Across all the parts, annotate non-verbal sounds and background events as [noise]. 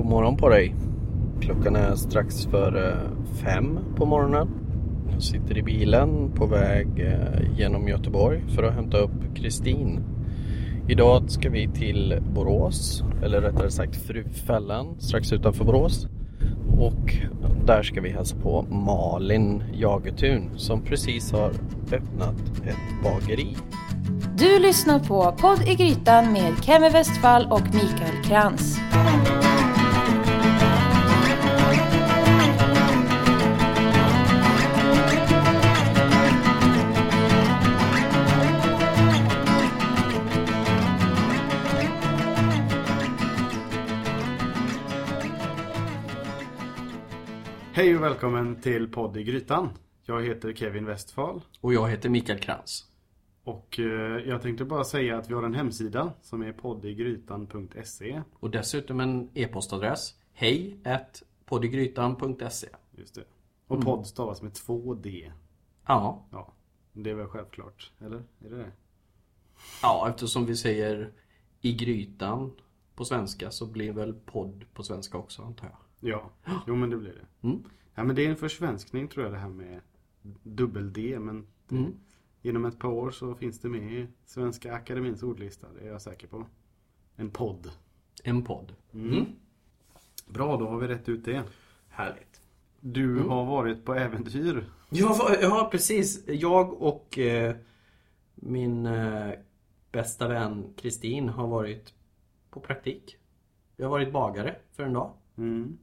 God morgon på dig. Klockan är strax före eh, fem på morgonen. Jag sitter i bilen på väg eh, genom Göteborg för att hämta upp Kristin. Idag ska vi till Borås, eller rättare sagt Frufällan strax utanför Borås. Och där ska vi hälsa på Malin Jagetun som precis har öppnat ett bageri. Du lyssnar på Podd i Grytan med Kemi Westfall och Mikael Krantz. Hej och välkommen till podd i Grytan. Jag heter Kevin Westfall Och jag heter Mikael Krantz. och eh, jag tänkte bara säga att vi har en hemsida som är poddigrytan.se. Och dessutom en e-postadress. Hej poddygrytan.se Just det. Och podd stavas med två D. Ja. Ja, det är väl självklart, eller? Är det det? ja, eftersom vi säger i grytan på svenska så blir väl podd på svenska också antar jag. Ja, jo men det blir det. Mm. Ja, men det är en försvenskning tror jag det här med dubbel-D. Men det, inom ett par år så finns det med i Svenska Akademins ordlista. Det är jag säker på. En podd. En podd. Bra, då har vi rätt ut det. Härligt. Du har varit på äventyr. Ja, ja precis. Jag och eh, min eh, bästa vän Kristin har varit på praktik. Vi har varit bagare för en dag. Mm.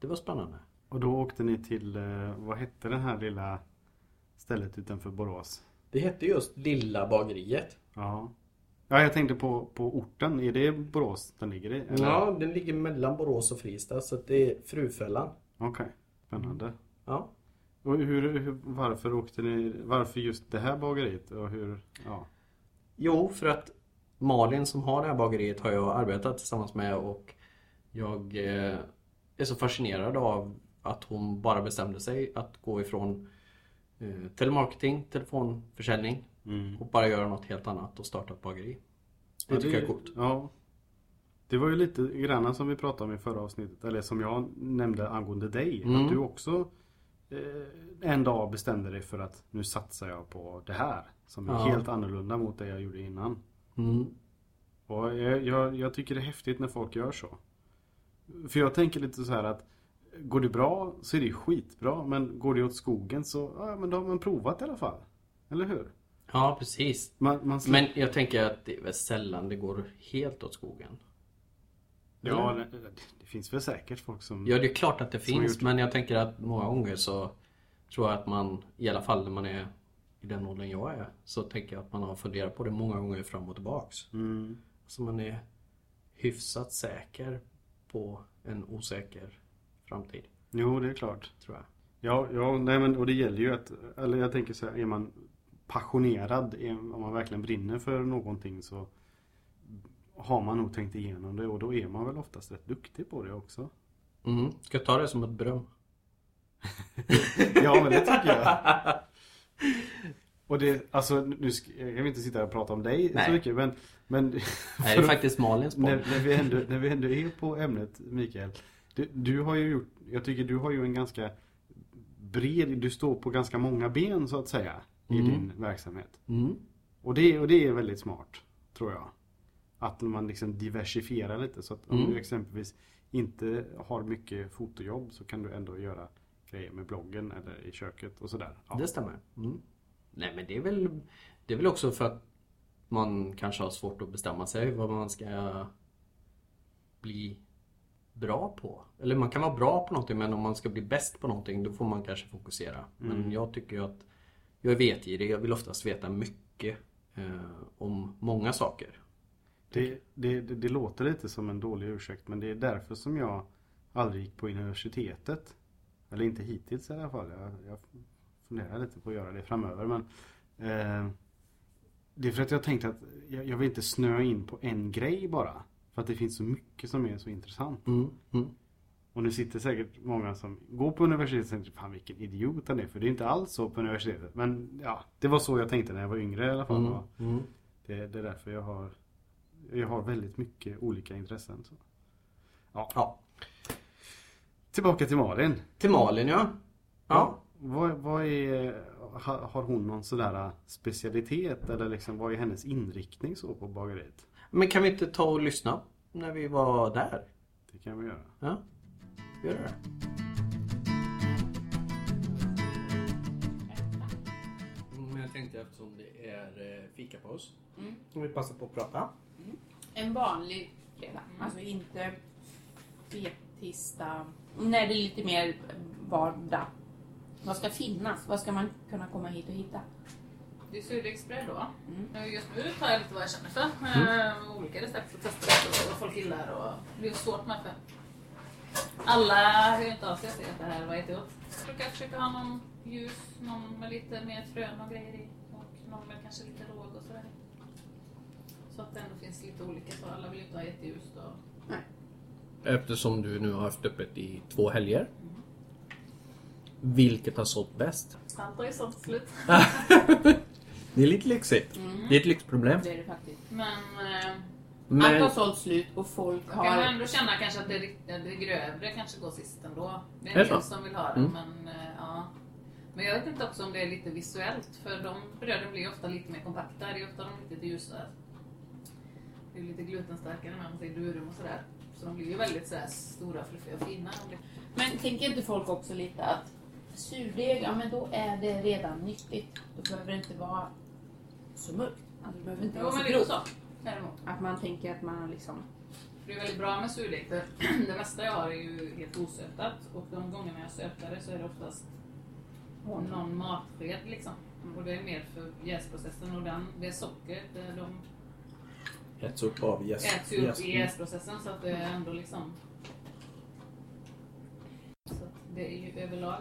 Det var spännande. Och då åkte ni till, eh, vad hette det här lilla stället utanför Borås? Det hette just Lilla bageriet. Ja. Ja, jag tänkte på, på orten. Är det Borås den ligger i? eller? Ja, den ligger mellan Borås och Fristad så det är Frufällan. Okej, spännande. Ja. Och hur, hur, varför åkte ni, varför just det här bageriet? Och hur, ja. Jo, för att Malin som har det här bageriet har jag arbetat tillsammans med och jag eh, är så fascinerad av att hon bara bestämde sig att gå ifrån eh, telemarketing, telefonförsäljning och bara göra något helt annat och starta ett bageri. Det Ja, tycker jag är coolt. Ja. Det var ju lite grann som vi pratade om i förra avsnittet, eller som jag nämnde angående dig. Mm. Att du också eh, en dag bestämde dig för att nu satsar jag på det här. Som är Ja. helt annorlunda mot det jag gjorde innan. Mm. Och jag, jag, jag tycker det är häftigt när folk gör så. För jag tänker lite så här att Går det bra så är det skitbra men går det åt skogen så ja, men då har man provat i alla fall. Eller hur? Ja, precis. Man, man Men jag tänker att det är väl sällan det går helt åt skogen. Ja, det, det finns väl säkert folk som... Ja, det är klart att det finns gjort- men jag tänker att många gånger så tror jag att man, i alla fall när man är i den åldern jag är, så tänker jag att man har funderat på det många gånger fram och tillbaks. Mm. Så man är hyfsat säker på en osäker framtid, Jo, det är klart. tror jag. Ja, ja nej, men, och det gäller ju att, eller jag tänker så här, är man passionerad, är, om man verkligen brinner för någonting så har man nog tänkt igenom det och då är man väl oftast rätt duktig på det också. Mm. Ska jag ta det som ett beröm? [laughs] Ja, men det tycker jag. [laughs] Och det, alltså, nu ska, jag vill inte sitta här och prata om dig Nej. så mycket men, men Nej, [laughs] det är faktiskt Malins när, när, vi ändå, när vi ändå är på ämnet Mikael. Du, du har ju gjort, jag tycker du har ju en ganska bred, du står på ganska många ben så att säga i din verksamhet. Mm. Och det, och det är väldigt smart, tror jag. Att man liksom diversifierar lite så att om Mm. du exempelvis inte har mycket fotojobb så kan du ändå göra grejer med bloggen eller i köket och sådär. Ja. Det stämmer. Mm. Nej men det är väl Det är väl också för att Man kanske har svårt att bestämma sig vad man ska Bli Bra på. Eller man kan vara bra på någonting men om man ska bli bäst på någonting då får man kanske fokusera. Men jag tycker ju att Jag är vetgirig, jag vill oftast veta mycket eh, Om många saker. Det, det, det, det låter lite som en dålig ursäkt men det är därför som jag aldrig gick på universitetet. Eller inte hittills i alla fall. Jag, jag funderar lite på att göra det framöver. Men, eh, det är för att jag tänkte att jag, jag vill inte snöa in på en grej bara. För att det finns så mycket som är så intressant. Mm. Mm. Och nu sitter säkert många som går på universitetet och tänker fan vilken idiot han är. För det är inte alls så på universitetet. Men ja, det var så jag tänkte när jag var yngre i alla fall. Mm. Mm. Det, det är därför jag har Jag har väldigt mycket olika intressen. Så. Ja. Ja. tillbaka till Malin. Till Malin ja. Ja. Vad, vad är, ha- har hon någon sådär specialitet eller liksom vad är hennes inriktning så på bageriet? Men kan vi inte ta och lyssna när vi var där? Det kan vi göra. Ja, gör det. Men jag tänkte eftersom det är eh, fikapaus. Mm. Om vi passar på att prata. En vanlig fredag. Alltså inte fetisdag. När det är lite mer vardag. Vad ska finnas? Vad ska man kunna komma hit och hitta? Det är surdegsbröd då. Mm. Just nu tar jag lite vad jag känner för. Eh, olika recept och testar och vad folk gillar. Och det är svårt med för alla hör ju inte av sig och säger att det här var jättegott. Jag brukar försöka ha någon ljus, någon med lite mer frön och grejer i. Och någon med kanske lite råg och sådär. Så att det ändå finns lite olika. Så alla vill ju inte ha jätteljust. Och... Eftersom du nu har haft öppet i två helger. Vilket har sålt bäst? Allt har ju sålt slut. [laughs] Det är lite lyxigt. Det är ett lyxproblem. Det är det faktiskt. Men eh, Allt har Men, sålt slut och folk Jag kan har... ändå känna kanske att det, det grövre kanske går sist ändå. Det är Är en del som vill ha det. Mm. Men, eh, ja. men jag vet inte också om det är lite visuellt. För de bröden blir ofta lite mer kompakta. Det är ofta de lite ljusare. Det är lite glutenstarkare när man säger durum och sådär. Så de blir ju väldigt sådär stora, fluffiga och fina. Men tänker inte folk också lite att surdeg, ja men då är det redan nyttigt. Då behöver det inte vara så mörkt. Alltså det behöver inte Jo vara så grovt. så. Däremot. Att man tänker att man har liksom... Det är väldigt bra med surdeg. För [clears throat] det mesta jag har är ju helt osötat. Och de gångerna jag sötar det så är det oftast någon matsked liksom. Och det är mer för jäsprocessen och den, det är sockret. det- De äts upp av jäst. äts upp jäst. i jäsprocessen så att det är ändå liksom... Så att det är ju överlag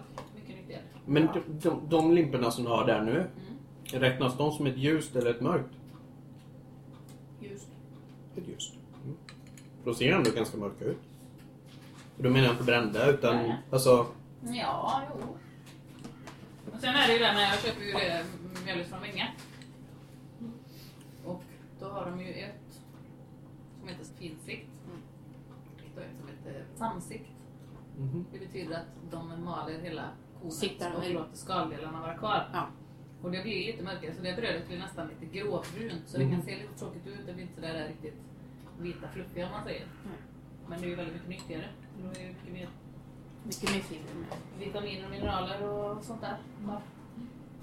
nyttigare. Men de, de, de limporna som du har där nu. Mm. Räknas de som ett ljust eller ett mörkt? Just. Ett ljust. Mm. Då ser de ändå ganska mörka ut. Och då menar jag inte brända utan Nej. alltså... Ja, jo. Och sen är det ju det med, jag köper ju det mjölet från Vinge. Och då har de ju ett som heter finsikt. Och ett som heter samsikt. mhm. Det betyder att de maler hela kornet Siktar och låter skaldelarna vara kvar. Ja. Och det blir lite mörkare så det brödet blir nästan lite gråbrunt så det Mhm. kan se lite tråkigt ut. Det blir inte sådär riktigt vita fluffiga om man säger. Nej. Men det är ju väldigt mycket nyttigare. Det är ju mycket mer Mycket mer fibrer med. vitaminer och mineraler och sånt där. Ja.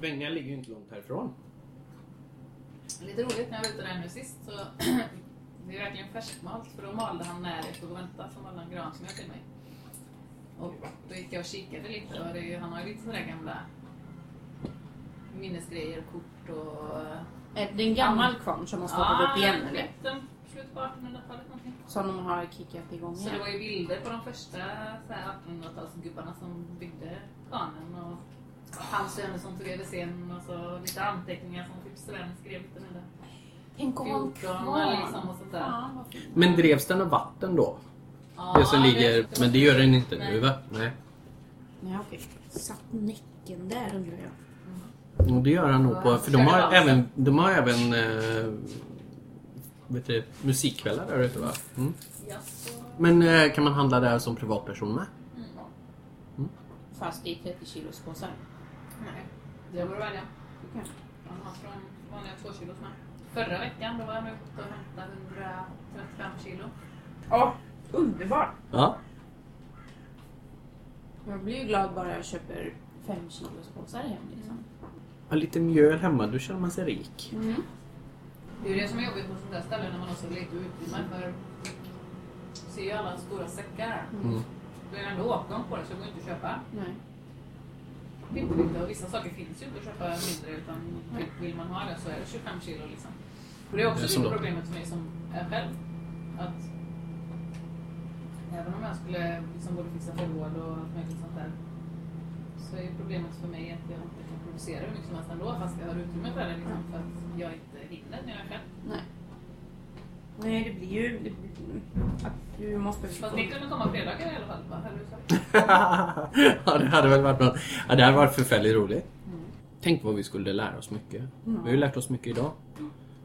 Vänga ligger ju inte långt härifrån. Lite roligt när jag var ute där nu sist så [clears throat] det är verkligen färskmalt för då malde han när jag stod och väntade som malde han gransmör till mig. Och då gick jag och kikade lite och det är, ju- han har ju lite sådana där gamla minnesgrejer, kort och... Är det en gammal kvarn som har startat upp igen eller? mitten, slutet på 1800-talet någonting. Som de har kickat igång Så det igen? var ju bilder på de första så här 1800-talsgubbarna som byggde kvarnen och hans söner som tog över scenen och så lite anteckningar som typ Sven skrev lite med det. Tänk om en 14 liksom och sånt där. Men drevs den av vatten då? Ja, det som ligger... Men det gör den inte Nej. nu va? Nej. Ja, okej. Satt näcken där undrar jag. Och det gör han nog på... För de har även, de har även eh, vet du, musikkvällar där ute va? Mm. Ja. Men eh, kan man handla där som privatperson med? Mm. Fast i 30 kilos påsar. Nej, det borde välja. Du kan. Har från vanliga 2 kilos med. Förra veckan då var jag ute och hämtade 135 kilo. Åh, underbart! Ja. Jag blir ju glad bara jag köper 5 kilos påsar hem liksom. Ha lite mjöl hemma, då känner man sig rik. Mm. Det är ju det som är jobbigt på sånt där ställe när man har så lite utrymme. För ser ju alla stora säckar här. Mm. Det är ändå åtgång på det så det går inte att köpa. Nej. Pyttelite och vissa saker finns ju inte att köpa mindre utan typ vill man ha det så är det 25 kilo liksom. Och det är också Det är lite då. problemet för mig som är själv. Att även om jag skulle liksom både fixa förråd och allt möjligt sånt där. Så är problemet för mig att jag inte kan producera hur mycket som helst ändå fast jag har utrymme för det liksom, för att jag inte hinner när jag är själv. Nej. Nej, det blir ju... Det blir, att du måste... Fast ni kunde komma fredagar i alla fall va? [laughs] Ja, det hade väl varit något. Ja, det hade varit förfärligt roligt. Tänk vad vi skulle lära oss mycket. Vi har ju lärt oss mycket idag.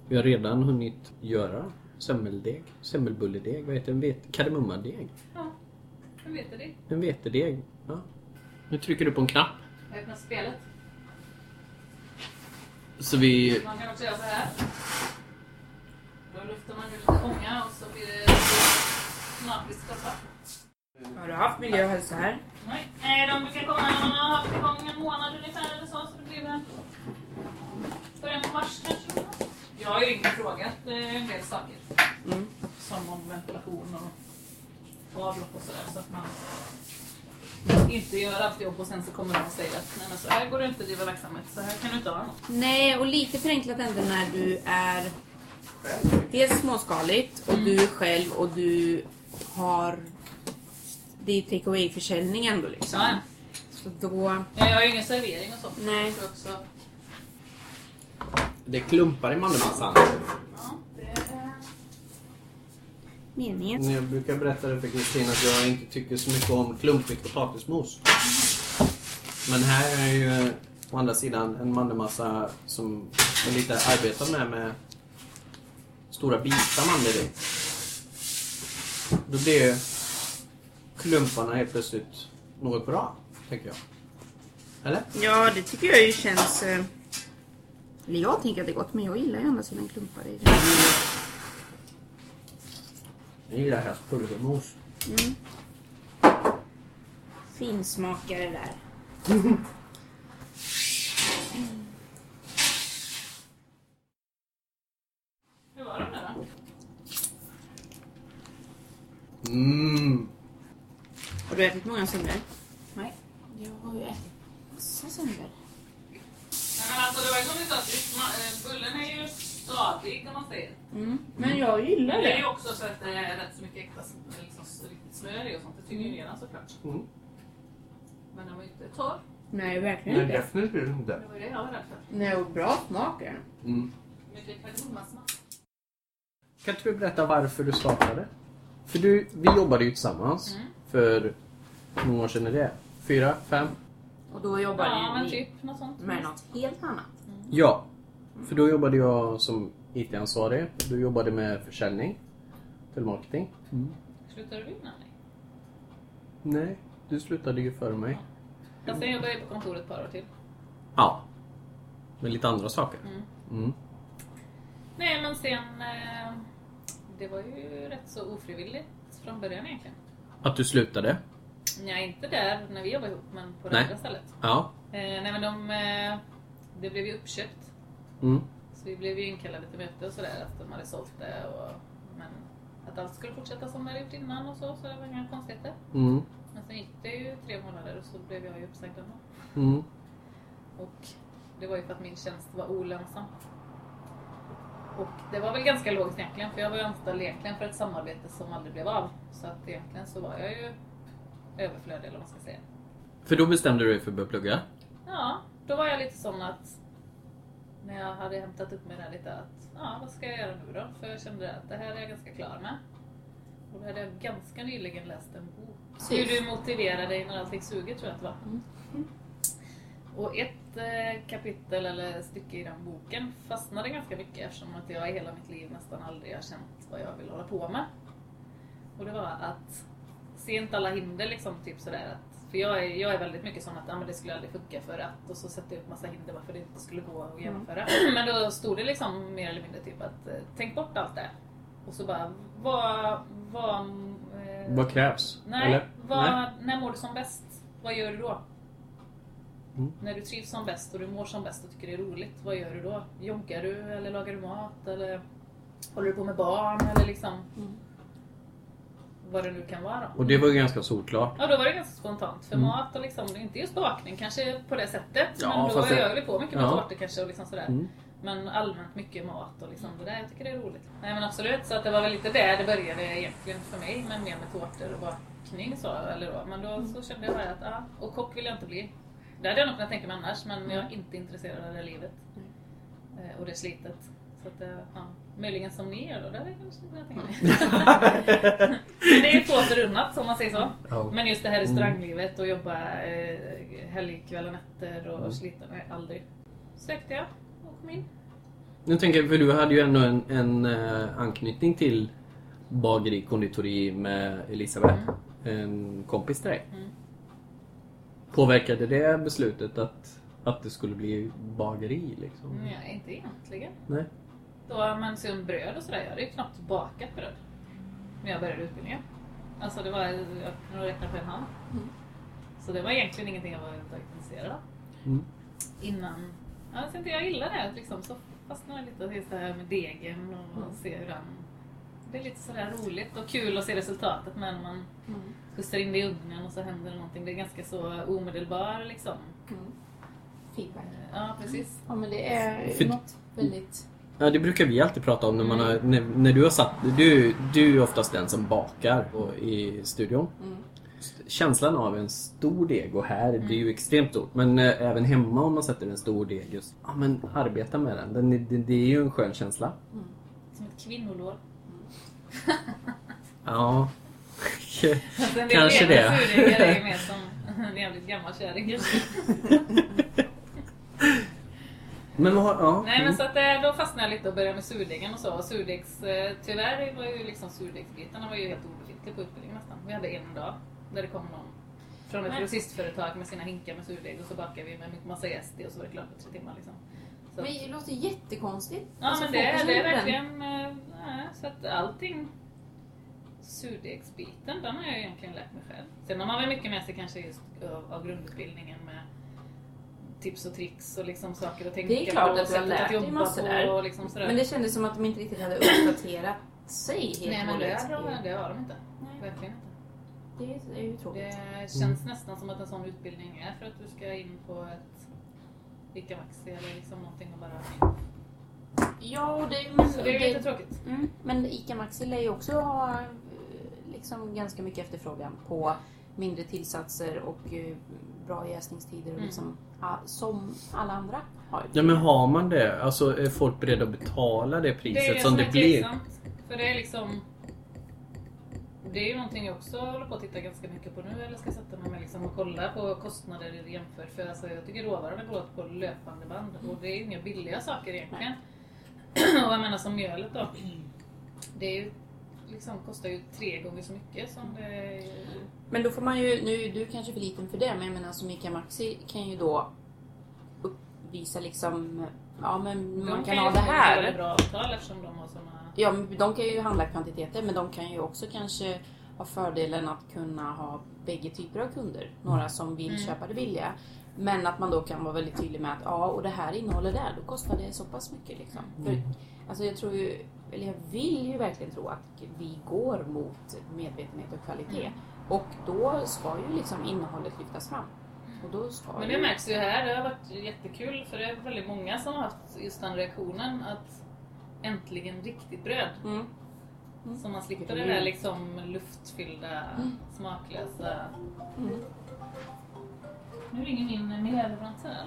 Vi har redan hunnit göra semmeldeg, semmelbulledeg, vad heter? Vet- Kardemummadeg. Ja. Hur vet du det? En vetedeg. Ja. Nu trycker du på en knapp. Jag öppnar spelet. Så vi... Man kan också göra så här. Då luftar man ut ånga och så blir det snabbis stoppa. Har du haft miljö och hälsa här? Nej, Nej, de brukar komma när man har haft igång en månad ungefär eller så. Så det blir väl början på mars kanske. Jag har ju frågat eh, en del saker. Mm. Som om ventilation och avlopp och sådär. Så att man inte gör allt jobb och sen så kommer de och säger att nej men så här går det inte att driva verksamhet. Så här kan du inte ha något. Nej, och lite förenklat ändå när du är dels småskaligt och du är själv och du har... Det är take away-försäljning ändå liksom. Ja, ja. Så då... Ja, jag har ju ingen servering och så. Nej. Tror också, Det klumpar i mandelmassan. Meningen. Jag brukar berätta det för Kristin att jag inte tycker så mycket om klumpigt potatismos. Men här är ju å andra sidan en mandelmassa som jag lite arbetar med med stora bitar mandel i. Då blir klumparna helt plötsligt något bra, tänker jag. Eller? Ja, det tycker jag ju känns... eh, Eller jag tänker att det är gott, men jag gillar ju andra sidan klumpar i det. Jag gillar helst pulvermos. Mm. Finsmakare där. Hur var de där då? Mm. Har du ätit många sönder? Nej. Jag har ju ätit massa sönder. Nej, det ma- eh, bullen är ju stadig om man säger. Mm. Men jag gillar Men det är ju det. också så att det är rätt så mycket äkta liksom, s- riktigt smör i och sånt. Det tynger ju ner den såklart. Mm. Men den var ju inte torr. Nej, verkligen Nej, inte. definitivt inte. Det var det jag var rädd för. Nej, och bra smak är den. Mm. Mycket kardemummasmak. Kan inte du berätta varför du startade? För du, vi jobbade ju tillsammans Mm. för hur många år sedan är det? Fyra? Fem? Och då jobbar Ja, men ni typ något sånt. med något helt annat. Ja. För då jobbade jag som IT-ansvarig. Du jobbade med försäljning. Telemarketing. Slutade du innan dig? Nej, du slutade ju före mig. Fast sen jobbade jag på kontoret ett par år till. Ja. Med lite andra saker. Mm. Mm. Nej, men sen... Eh, det var ju rätt så ofrivilligt från början egentligen. Att du slutade? Nej, inte där när vi jobbade ihop, men på det Nej. andra stället. Ja. Eh, nej, men de... Det blev ju uppköpt. Mm. Så vi blev ju inkallade till möte och sådär, att de hade sålt det. Och, men att allt skulle fortsätta som det hade gjort innan och så, så det var inga konstigheter. Mm. Men sen gick det ju tre månader och så blev jag ju uppsagd ändå. Mm. Och det var ju för att min tjänst var olönsam. Och det var väl ganska logiskt egentligen, för jag var ju anställd egentligen för ett samarbete som aldrig blev av. Så att egentligen så var jag ju överflödig eller vad man ska säga. För då bestämde du dig för att börja plugga? Ja, då var jag lite sån att när jag hade hämtat upp mig där lite att ja, vad ska jag göra nu då? För jag kände att det här är jag ganska klar med. Och då hade jag ganska nyligen läst en bok. Hur du motiverar dig när allting suger tror jag att det var. Och ett eh, kapitel eller stycke i den boken fastnade ganska mycket eftersom att jag i hela mitt liv nästan aldrig har känt vad jag vill hålla på med. Och det var att se inte alla hinder liksom, typ sådär att för jag är, jag är väldigt mycket sån att ja, men det skulle aldrig funka för att och så sätter jag upp massa hinder varför det inte skulle gå att genomföra. Men då stod det liksom mer eller mindre typ att eh, tänk bort allt det. Och så bara, vad... vad eh, Vad krävs? Nej, Eller? vad, Nej. när mår du som bäst? Vad gör du då? Mm. När du trivs som bäst och du mår som bäst och tycker det är roligt, vad gör du då? Joggar du eller lagar du mat eller håller du på med barn eller liksom Mm. Vad det nu kan vara. Och det var ju ganska solklart. Ja, då var det ganska spontant. För Mm. mat och liksom, inte just bakning kanske på det sättet. Ja, men då fast jag det- höll på mycket med Ja. tårtor kanske och liksom sådär. Mm. Men allmänt mycket mat och liksom det där. Jag tycker det är roligt. Nej men absolut, så att det var väl lite där det började egentligen för mig. Men mer med tårtor och bakning så. Eller då. Men då så kände jag bara att, ja, och kock vill jag inte bli. Det hade jag nog kunnat tänka mig annars, men jag är inte intresserad av det livet. Eh, Och det slitet. Så att, eh, ja, möjligen som ni gör då, det hade jag kanske kunnat tänka mig. det är få förunnat om man säger så. Ja. Men just det här restauranglivet och jobba eh, helgkvällar, nätter och Mm. slita, nej aldrig. Sökte jag och kom in. Nu tänker jag, för du hade ju ändå en, en eh, anknytning till bageri, konditori med Elisabeth. en kompis till dig. Mm. Påverkade det beslutet att, att det skulle bli bageri liksom? Nej, inte egentligen. Nej. Då, men som bröd och sådär, jag hade ju knappt bakat bröd när jag började utbildningen. Alltså det var, jag nog räkna på en hand. Mm. Så det var egentligen ingenting jag var intresserad av. Mm. Innan, ja, jag, inte, jag gillar det liksom, så fastnade jag lite och så här med degen och Mm. se hur den... Det är lite sådär roligt och kul att se resultatet men när man Mm. pustar in det i ugnen och så händer det någonting. Det är ganska så omedelbar liksom. Mm. Feedback. Ja, precis. Ja men det är För- något väldigt... Ja, det brukar vi alltid prata om när man har, när, när du har satt, du, du är oftast den som bakar och, i studion. Mm. Känslan av en stor deg och här, det är ju extremt stort. Men eh, även hemma om man sätter en stor deg, just, ja men arbeta med den. den det, det är ju en skön känsla. Som ett kvinnolor. Ja. [laughs] Kanske det. surdegar är [laughs] mer som en jävligt gammal kärring. [laughs] Men vad har, ja. Nej men mm. så att eh, då fastnade jag lite och började med surdegen och så. Surdegs, eh, tyvärr var ju liksom surdegsbitarna var ju helt obefintliga på utbildningen nästan. Vi hade en dag där det kom någon från ett grossistföretag med sina hinkar med surdeg och så bakade vi med massa jäst i och så var det klart på tre timmar liksom. Så. Men det låter jättekonstigt. Ja Alltså, men det, det är den. verkligen, eh, nej, så att allting surdegsbiten, den har jag egentligen lärt mig själv. Sen har man väl mycket med sig kanske just av, av grundutbildningen med tips och tricks och liksom saker att tänka Det är klart på att du har lärt dig massor på där. liksom. Men det kändes som att de inte riktigt hade uppdaterat sig helt Nej men det, har- det har de inte. Nej. Verkligen inte. Det är ju tråkigt. Det känns nästan som att en sån utbildning är för att du ska in på ett Ica eller liksom någonting och bara... Ja, det, men, Så det är lite tråkigt. Mm, men ICA Maxi lär ju också ha eh, liksom ganska mycket efterfrågan på mindre tillsatser och eh, bra jäsningstider och Mm. liksom, ja, som alla andra har. Ja men har man det? Alltså är folk beredda att betala det priset Det är det som som det är blir? För det är liksom... Det är ju någonting jag också håller på att titta ganska mycket på nu. Eller ska sätta mig med liksom och kolla på kostnader jämfört. För alltså, jag tycker råvarorna går åt på löpande band. Och det är ju inga billiga saker egentligen. [clears throat] och jag menar som mjölet då. Det är ju, liksom, kostar ju tre gånger så mycket som det... Men då får man ju, nu är du kanske för liten för det, men jag menar som ICA Maxi kan ju då uppvisa liksom, ja men man kan ju ha det här. väldigt bra avtal eftersom de har såna... Ja, de kan ju handla kvantiteter men de kan ju också kanske ha fördelen att kunna ha bägge typer av kunder. Några som vill Mm. köpa det billiga. Men att man då kan vara väldigt tydlig med att ja, och det här innehåller det då kostar det så pass mycket. Liksom. För, alltså jag tror ju, eller jag vill ju verkligen tro att vi går mot medvetenhet och kvalitet. Mm. Och då ska ju liksom innehållet lyftas fram. Och då ska Men ju... det märks ju här, det har varit jättekul för det är väldigt många som har haft just den reaktionen att äntligen riktigt bröd. Mm. Så man slipper Det det är där ju- liksom luftfyllda, smaklösa... Mm. Nu ringer min miljöleverantör.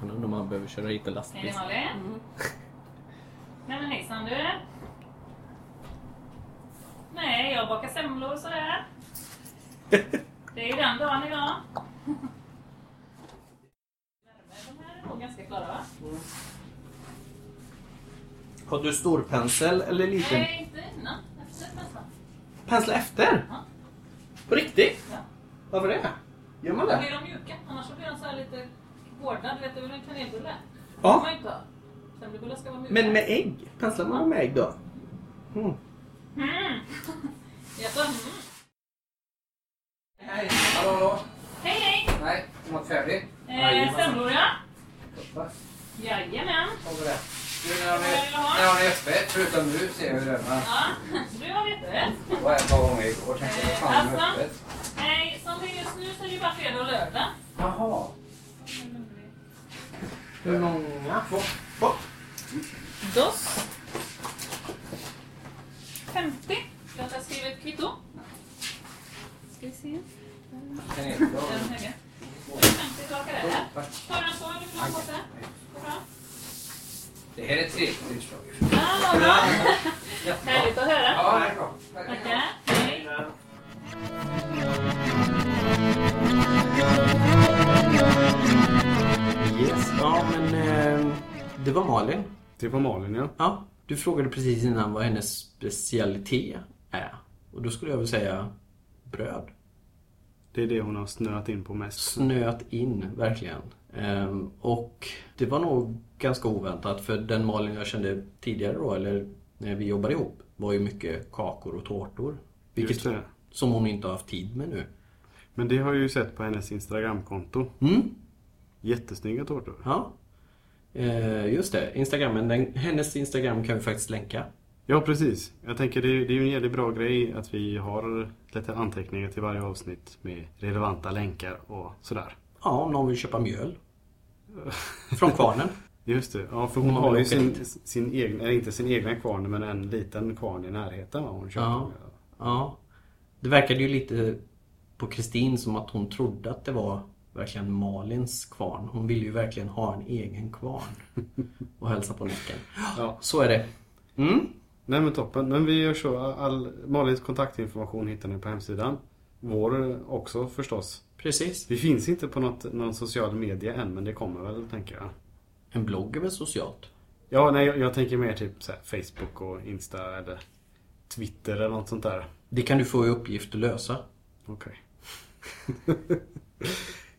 Jag undrar om man behöver köra hit en Hej lastbil. Malin. Mm. Nej men hejsan du. Nej, jag bakar semlor sådär. [laughs] Det är ju den dagen idag. De här är nog ganska klara va? Har du stor pensel eller liten? Nej, inte innan. Efter nästan. Pensla efter? Ja. På riktigt? Ja. Varför det? Gör man Då det? blir de mjuka, annars blir de så här lite hårda. Du vet, det är väl en kanelbulle? Det Ja. får man inte ha. Semmelbullar ska vara mjuka. Men med ägg? Penslar man med ägg då? Mm. Mm. Jaså? Mm. Hej! Hallå, hallå! Hej hej! Nej, mat färdig? Eh, semlor ja. Jajamän. Du, när har ni, öppet? Förutom nu ser vi det. Men Ja, [laughs] du har jätterätt. det var ett par gånger igår. Tänkte jag, fan de är Alltså. öppet. Nej, som det är just nu så är det ju bara fredag och lördag. Jaha. Hur många? Två. Två. Dos. 50. Ska jag skriva ett kvitto? Ska vi se. Kanelbulle. Den höga. 50 tillbaka där. Tar du en så eller vill du ha en påse? Går bra? Det här är ett trevligt inslag. Ja, vad bra. Härligt att höra. Ja, det är bra. Tackar. Hej. Det var Malin. Det var Malin ja. Ja, du frågade precis innan vad hennes specialitet är. Och då skulle jag väl säga bröd. Det är det hon har snöat in på mest. Snöat in, verkligen. Ehm, och det var nog ganska oväntat för den Malin jag kände tidigare då, eller när vi jobbade ihop, var ju mycket kakor och tårtor. Vilket, som hon inte har haft tid med nu. Men det har jag ju sett på hennes Instagramkonto. Mm, Jättesnygga tårtor. ja. Ehm, just det, Instagrammen, den, hennes Instagram kan vi faktiskt länka. Ja, precis. Jag tänker det, det är ju en jävligt bra grej att vi har lite anteckningar till varje avsnitt med relevanta länkar och sådär. Ja, om någon vill köpa mjöl. Från kvarnen. [laughs] Just det. Ja, för hon man har ju sin, dit. sin egen, eller inte sin egna kvarn, men en liten kvarn i närheten. va, Hon. Ja. Ja. Det verkade ju lite på Kristin som att hon trodde att det var verkligen Malins kvarn. Hon ville ju verkligen ha en egen kvarn. Och hälsa på Näcken. Ja. Så är det. Mm. Nej men toppen. Men vi gör så. All, Malins kontaktinformation hittar ni på hemsidan. Vår också förstås. Precis. Vi finns inte på något, någon social media än, men det kommer väl tänker jag. En blogg är väl socialt? Ja, nej, jag, jag tänker mer typ Facebook och Insta eller Twitter eller något sånt där. Det kan du få i uppgift att lösa. Okej. [laughs]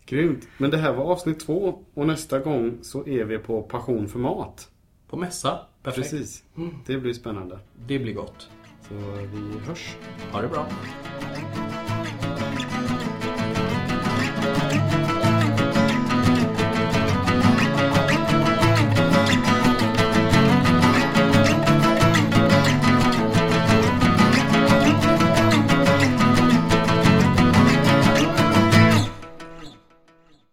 Grymt. Men det här var avsnitt två och nästa gång så är vi på Passion för mat. På mässa. Perfekt. Precis. Det blir spännande. Det blir gott. Så vi hörs. Ha det bra.